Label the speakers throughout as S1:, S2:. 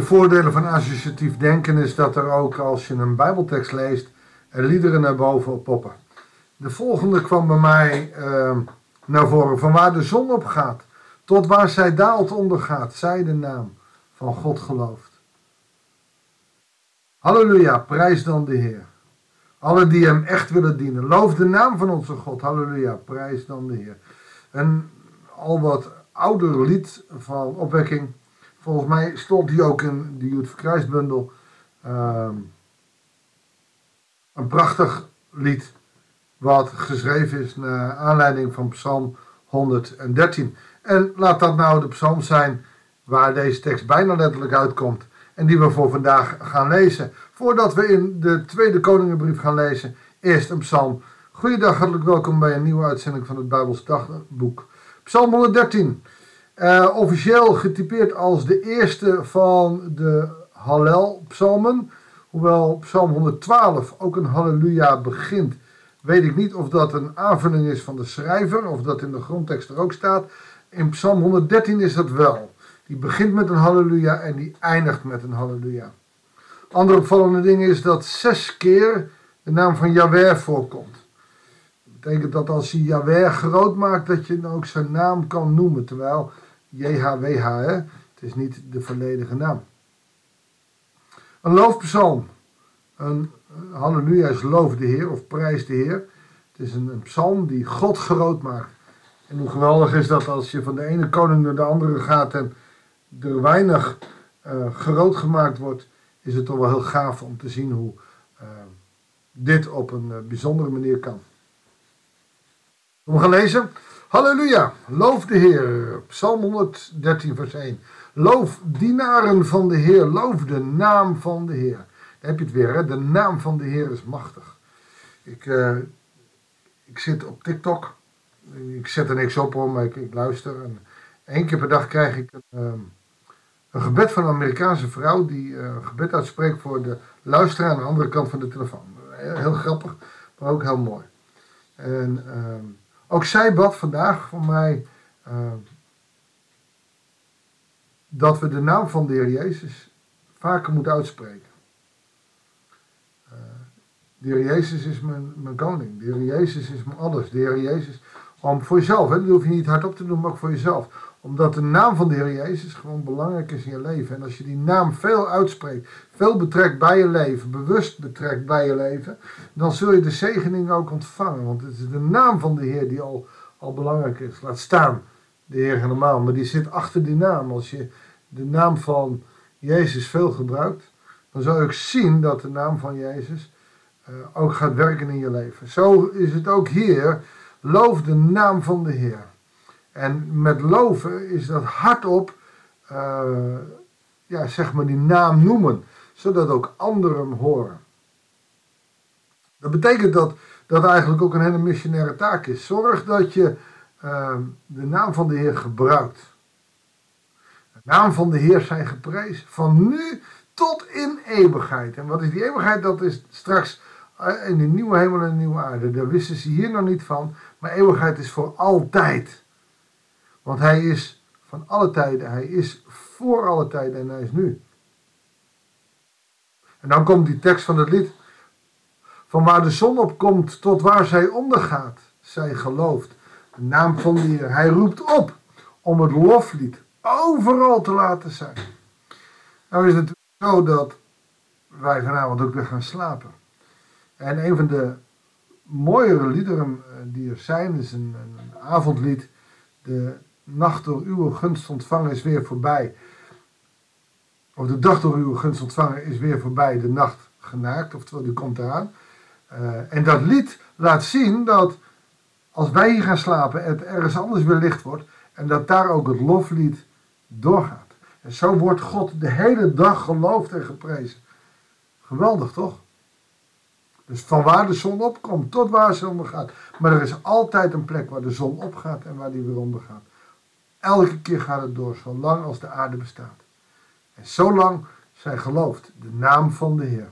S1: de voordelen van associatief denken is dat er ook als je een Bijbeltekst leest, er liederen naar boven op poppen. De volgende kwam bij mij uh, naar voren. Van waar de zon opgaat, tot waar zij daalt ondergaat, zij de naam van God gelooft. Halleluja, prijs dan de Heer. Alle die hem echt willen dienen. Loof de naam van onze God. Halleluja, prijs dan de Heer. Een al wat ouder lied van opwekking. Volgens mij stond die ook in de Youth Kruisbundel. Uh, een prachtig lied. Wat geschreven is naar aanleiding van Psalm 113. En laat dat nou de psalm zijn waar deze tekst bijna letterlijk uitkomt. En die we voor vandaag gaan lezen. Voordat we in de tweede Koningenbrief gaan lezen, eerst een psalm. Goeiedag, hartelijk welkom bij een nieuwe uitzending van het Bijbels dagboek. Psalm 113. Uh, officieel getypeerd als de eerste van de Hallel-psalmen. Hoewel Psalm 112 ook een halleluja begint, weet ik niet of dat een aanvulling is van de schrijver of dat in de grondtekst er ook staat. In Psalm 113 is dat wel. Die begint met een halleluja en die eindigt met een halleluja. Andere opvallende ding is dat zes keer de naam van Yahweh voorkomt. Dat betekent dat als je Yahweh groot maakt, dat je dan ook zijn naam kan noemen. Terwijl JHWH, hè? het is niet de volledige naam. Een loofpsalm. Een halleluja is loof de Heer of prijs de Heer. Het is een, psalm die God groot maakt. En hoe geweldig is dat als je van de ene koning naar de andere gaat en er weinig uh, groot gemaakt wordt, is het toch wel heel gaaf om te zien hoe uh, dit op een bijzondere manier kan. We gaan lezen. Halleluja, loof de Heer. Psalm 113, vers 1. Loof dienaren van de Heer, loof de naam van de Heer. Daar heb je het weer, hè? de naam van de Heer is machtig. Ik, uh, ik zit op TikTok. Ik zet er niks op hoor, maar ik, ik luister. En één keer per dag krijg ik een, um, een gebed van een Amerikaanse vrouw die uh, een gebed uitspreekt voor de luisteraar aan de andere kant van de telefoon. Heel, heel grappig, maar ook heel mooi. En um, ook zij bad vandaag voor mij uh, dat we de naam van de Heer Jezus vaker moeten uitspreken. Uh, de Heer Jezus is mijn, mijn koning. De Heer Jezus is mijn alles. De Heer Jezus, om voor jezelf, hè, dat hoef je niet hardop te doen, maar ook voor jezelf omdat de naam van de Heer Jezus gewoon belangrijk is in je leven. En als je die naam veel uitspreekt, veel betrekt bij je leven, bewust betrekt bij je leven, dan zul je de zegening ook ontvangen. Want het is de naam van de Heer die al, al belangrijk is. Laat staan, de Heer helemaal. Maar die zit achter die naam. Als je de naam van Jezus veel gebruikt, dan zal je ook zien dat de naam van Jezus uh, ook gaat werken in je leven. Zo is het ook hier. Loof de naam van de Heer. En met loven is dat hardop, uh, ja, zeg maar die naam noemen, zodat ook anderen hem horen. Dat betekent dat dat eigenlijk ook een hele missionaire taak is. Zorg dat je uh, de naam van de Heer gebruikt. De naam van de Heer zijn geprezen. Van nu tot in eeuwigheid. En wat is die eeuwigheid? Dat is straks uh, in de nieuwe hemel en de nieuwe aarde. Daar wisten ze hier nog niet van. Maar eeuwigheid is voor altijd. Want hij is van alle tijden, hij is voor alle tijden en hij is nu. En dan komt die tekst van het lied. Van waar de zon opkomt tot waar zij ondergaat, zij gelooft. De naam van de Heer. Hij roept op om het loflied overal te laten zijn. Nou is het zo dat wij vanavond ook weer gaan slapen. En een van de mooiere liederen eh, die er zijn is een, een avondlied. De nacht door uw gunst ontvangen is weer voorbij. Of de dag door uw gunst ontvangen is weer voorbij, de nacht genaakt, oftewel die komt eraan. Uh, en dat lied laat zien dat als wij hier gaan slapen, het ergens anders weer licht wordt en dat daar ook het loflied doorgaat. En zo wordt God de hele dag geloofd en geprezen. Geweldig toch? Dus van waar de zon opkomt tot waar ze ondergaat. Maar er is altijd een plek waar de zon opgaat en waar die weer ondergaat. Elke keer gaat het door, zolang als de aarde bestaat. En zolang zij gelooft de naam van de Heer.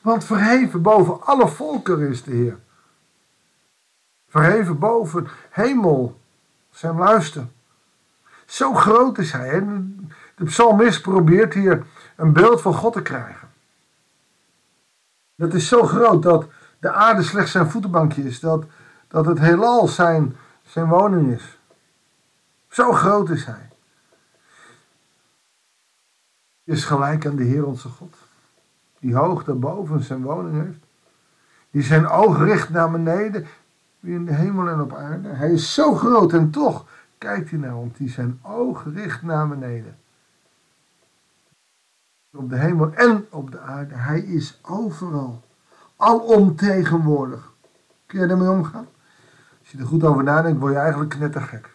S1: Want verheven boven alle volkeren is de Heer. Verheven boven hemel, zijn luister. Zo groot is hij. En De psalmist probeert hier een beeld van God te krijgen. Dat is zo groot dat de aarde slechts zijn voetenbankje is. Dat, dat het heelal zijn, zijn woning is. Zo groot is hij. Is gelijk aan de Heer onze God. Die hoog daarboven zijn woning heeft. Die zijn oog richt naar beneden. Wie in de hemel en op aarde. Hij is zo groot en toch kijkt hij naar ons. Die zijn oog richt naar beneden. Op de hemel en op de aarde. Hij is overal. Alomtegenwoordig. Kun je ermee omgaan? Als je er goed over nadenkt, word je eigenlijk knettergek.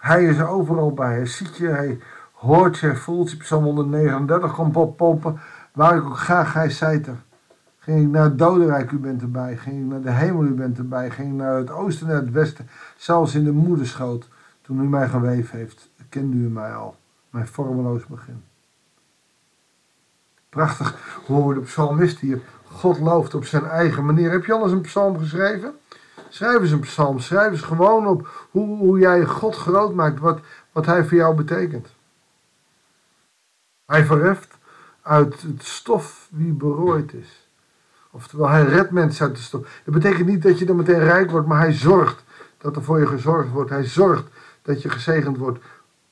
S1: Hij is overal bij. Hij ziet je, hij hoort je, hij voelt je. Psalm 139 komt oppoppen. Waar ik ook ga, hij zijt er. Ging ik naar het dodenrijk, u bent erbij. Ging ik naar de hemel, u bent erbij. Ging ik naar het oosten, naar het westen. Zelfs in de moederschoot, toen u mij geweven heeft, kende u mij al. Mijn vormeloos begin. Prachtig hoe we de psalmist hier God looft op zijn eigen manier. Heb je al eens een psalm geschreven? Schrijf eens een psalm. Schrijf eens gewoon op hoe, hoe jij God groot maakt. Wat, wat hij voor jou betekent. Hij verheft uit het stof wie berooid is. Oftewel, hij redt mensen uit de stof. Dat betekent niet dat je dan meteen rijk wordt, maar hij zorgt dat er voor je gezorgd wordt. Hij zorgt dat je gezegend wordt.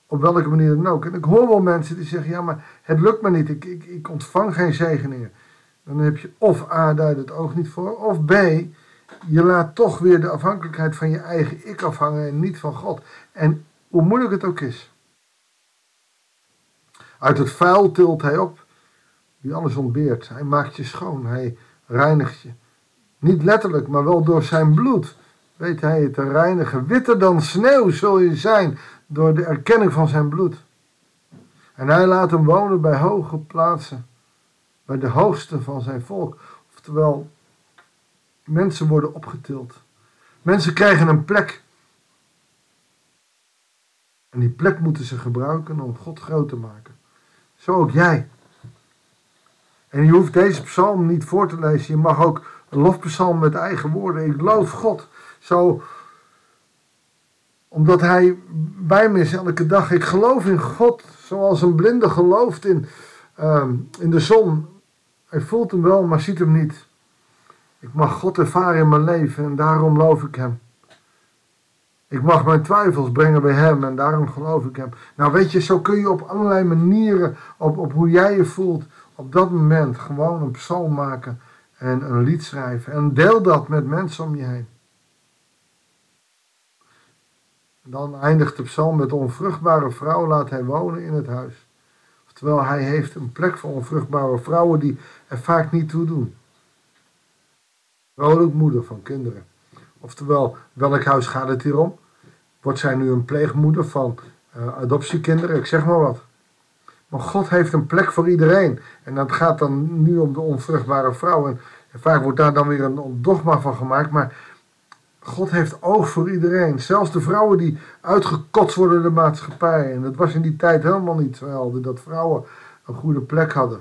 S1: Op welke manier dan ook. En ik hoor wel mensen die zeggen: ja, maar het lukt me niet. Ik, ik, ik ontvang geen zegeningen. Dan heb je of A, daar het oog niet voor. Of B, je laat toch weer de afhankelijkheid van je eigen ik afhangen en niet van God. En hoe moeilijk het ook is. Uit het vuil tilt hij op, die alles ontbeert. Hij maakt je schoon, hij reinigt je. Niet letterlijk, maar wel door zijn bloed. Weet hij het te reinigen. Witter dan sneeuw zul je zijn door de erkenning van zijn bloed. En hij laat hem wonen bij hoge plaatsen, bij de hoogste van zijn volk. Oftewel, mensen worden opgetild. Mensen krijgen een plek. En die plek moeten ze gebruiken om God groot te maken. Zo ook jij. En je hoeft deze psalm niet voor te lezen. Je mag ook een lofpsalm met eigen woorden. Ik loof God. Zo, omdat hij bij me is elke dag. Ik geloof in God zoals een blinde gelooft in, ehm, in de zon. Hij voelt hem wel, maar ziet hem niet. Ik mag God ervaren in mijn leven en daarom loof ik hem. Ik mag mijn twijfels brengen bij hem en daarom geloof ik hem. Nou weet je, zo kun je op allerlei manieren, op, op hoe jij je voelt, op dat moment gewoon een psalm maken en een lied schrijven. En deel dat met mensen om je heen. Dan eindigt de psalm met onvruchtbare vrouw laat hij wonen in het huis. Oftewel, hij heeft een plek voor onvruchtbare vrouwen die er vaak niet toe doen. Vrouwelijk moeder van kinderen. Oftewel, welk huis gaat het hier om? Wordt zij nu een pleegmoeder van uh, adoptiekinderen? Ik zeg maar wat. Maar God heeft een plek voor iedereen. En dat gaat dan nu om de onvruchtbare vrouw. En, vaak wordt daar dan weer een dogma van gemaakt. Maar God heeft oog voor iedereen. Zelfs de vrouwen die uitgekotst worden de maatschappij. En dat was in die tijd helemaal niet zo helder. Dat vrouwen een goede plek hadden.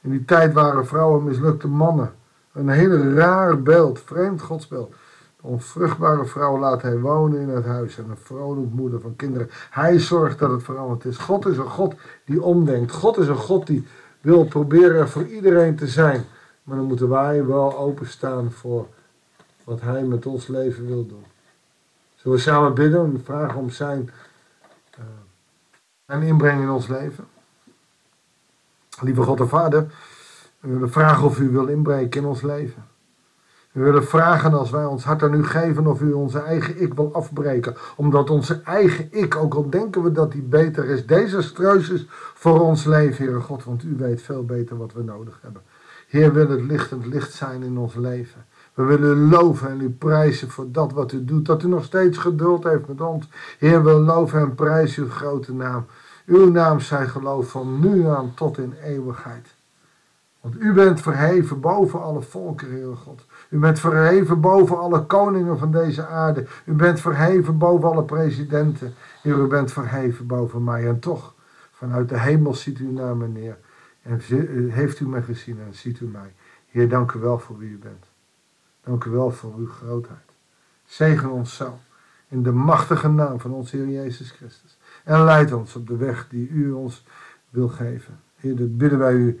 S1: In die tijd waren vrouwen mislukte mannen. Een hele raar beeld, vreemd godsbeeld. De onvruchtbare vrouw laat hij wonen in het huis en een vrolijk moeder van kinderen. Hij zorgt dat het veranderd is. God is een God die omdenkt. God is een God die wil proberen voor iedereen te zijn. Maar dan moeten wij wel openstaan voor wat hij met ons leven wil doen. Zullen we samen bidden en vragen om zijn, uh, zijn inbreng in ons leven? Lieve God en Vader, we willen vragen of u wil inbreken in ons leven. We willen vragen als wij ons hart aan u geven of u onze eigen ik wil afbreken. Omdat onze eigen ik, ook al denken we dat die beter is, desastreus is voor ons leven, Heere God. Want u weet veel beter wat we nodig hebben. Heer, wil het lichtend licht zijn in ons leven. We willen u loven en u prijzen voor dat wat u doet. Dat u nog steeds geduld heeft met ons. Heer, we loven en prijzen uw grote naam. Uw naam zij geloof van nu aan tot in eeuwigheid. Want u bent verheven boven alle volken, Heer God. U bent verheven boven alle koningen van deze aarde. U bent verheven boven alle presidenten. Heer, u bent verheven boven mij. En toch, vanuit de hemel ziet u naar me neer. En heeft u mij gezien en ziet u mij. Heer, dank u wel voor wie u bent. Dank u wel voor uw grootheid. Zegen ons zo. In de machtige naam van onze Heer Jezus Christus. En leid ons op de weg die u ons wil geven. Heer, dat bidden wij u